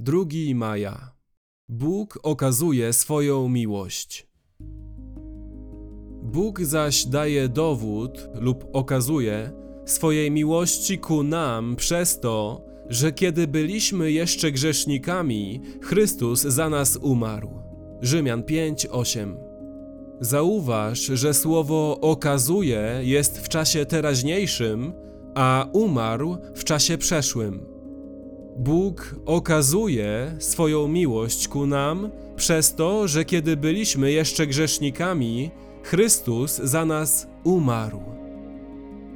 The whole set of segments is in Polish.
2 maja. Bóg okazuje swoją miłość. Bóg zaś daje dowód lub okazuje swojej miłości ku nam przez to, że kiedy byliśmy jeszcze grzesznikami, Chrystus za nas umarł. Rzymian 5:8. Zauważ, że słowo okazuje jest w czasie teraźniejszym, a umarł w czasie przeszłym. Bóg okazuje swoją miłość ku nam przez to, że kiedy byliśmy jeszcze grzesznikami, Chrystus za nas umarł.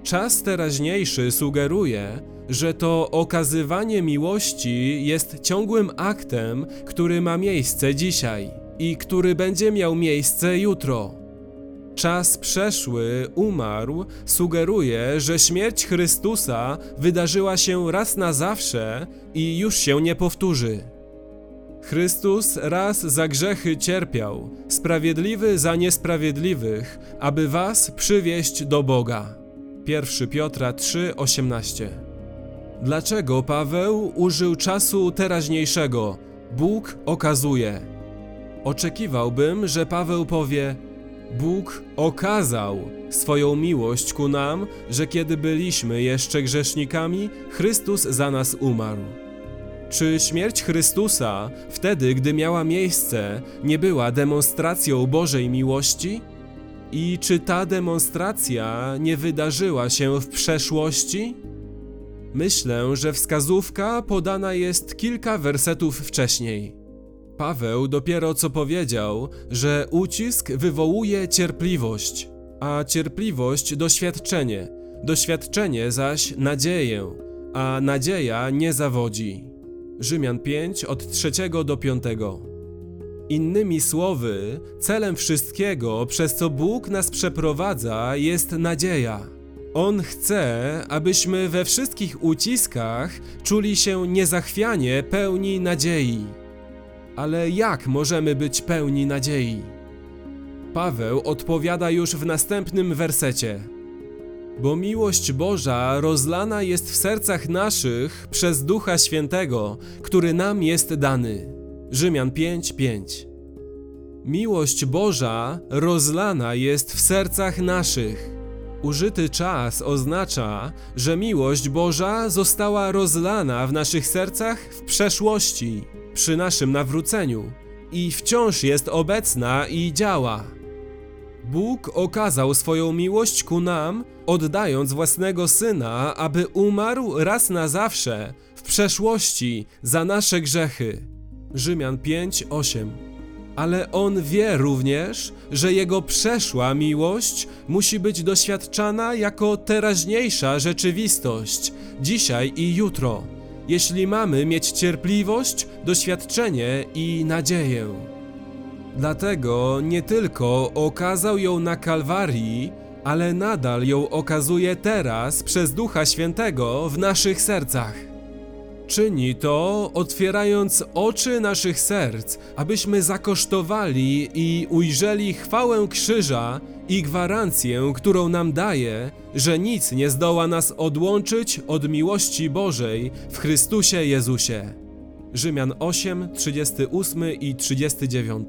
Czas teraźniejszy sugeruje, że to okazywanie miłości jest ciągłym aktem, który ma miejsce dzisiaj i który będzie miał miejsce jutro. Czas przeszły, umarł, sugeruje, że śmierć Chrystusa wydarzyła się raz na zawsze i już się nie powtórzy. Chrystus raz za grzechy cierpiał, sprawiedliwy za niesprawiedliwych, aby was przywieść do Boga. 1 Piotra 3:18. Dlaczego Paweł użył czasu teraźniejszego? Bóg okazuje. Oczekiwałbym, że Paweł powie: Bóg okazał swoją miłość ku nam, że kiedy byliśmy jeszcze grzesznikami, Chrystus za nas umarł. Czy śmierć Chrystusa, wtedy gdy miała miejsce, nie była demonstracją Bożej miłości? I czy ta demonstracja nie wydarzyła się w przeszłości? Myślę, że wskazówka podana jest kilka wersetów wcześniej. Paweł dopiero co powiedział, że ucisk wywołuje cierpliwość, a cierpliwość doświadczenie, doświadczenie zaś nadzieję, a nadzieja nie zawodzi. Rzymian 5 od 3 do 5. Innymi słowy, celem wszystkiego, przez co Bóg nas przeprowadza, jest nadzieja. On chce, abyśmy we wszystkich uciskach czuli się niezachwianie pełni nadziei. Ale jak możemy być pełni nadziei? Paweł odpowiada już w następnym wersecie. Bo miłość Boża rozlana jest w sercach naszych przez Ducha Świętego, który nam jest dany. Rzymian 5:5. Miłość Boża rozlana jest w sercach naszych. Użyty czas oznacza, że miłość Boża została rozlana w naszych sercach w przeszłości, przy naszym nawróceniu i wciąż jest obecna i działa. Bóg okazał swoją miłość ku nam, oddając własnego syna, aby umarł raz na zawsze w przeszłości za nasze grzechy. Rzymian 5:8. Ale on wie również, że jego przeszła miłość musi być doświadczana jako teraźniejsza rzeczywistość, dzisiaj i jutro, jeśli mamy mieć cierpliwość, doświadczenie i nadzieję. Dlatego nie tylko okazał ją na Kalwarii, ale nadal ją okazuje teraz przez Ducha Świętego w naszych sercach. Czyni to, otwierając oczy naszych serc, abyśmy zakosztowali i ujrzeli chwałę krzyża i gwarancję, którą nam daje, że nic nie zdoła nas odłączyć od miłości Bożej w Chrystusie Jezusie. Rzymian 8, 38 i 39.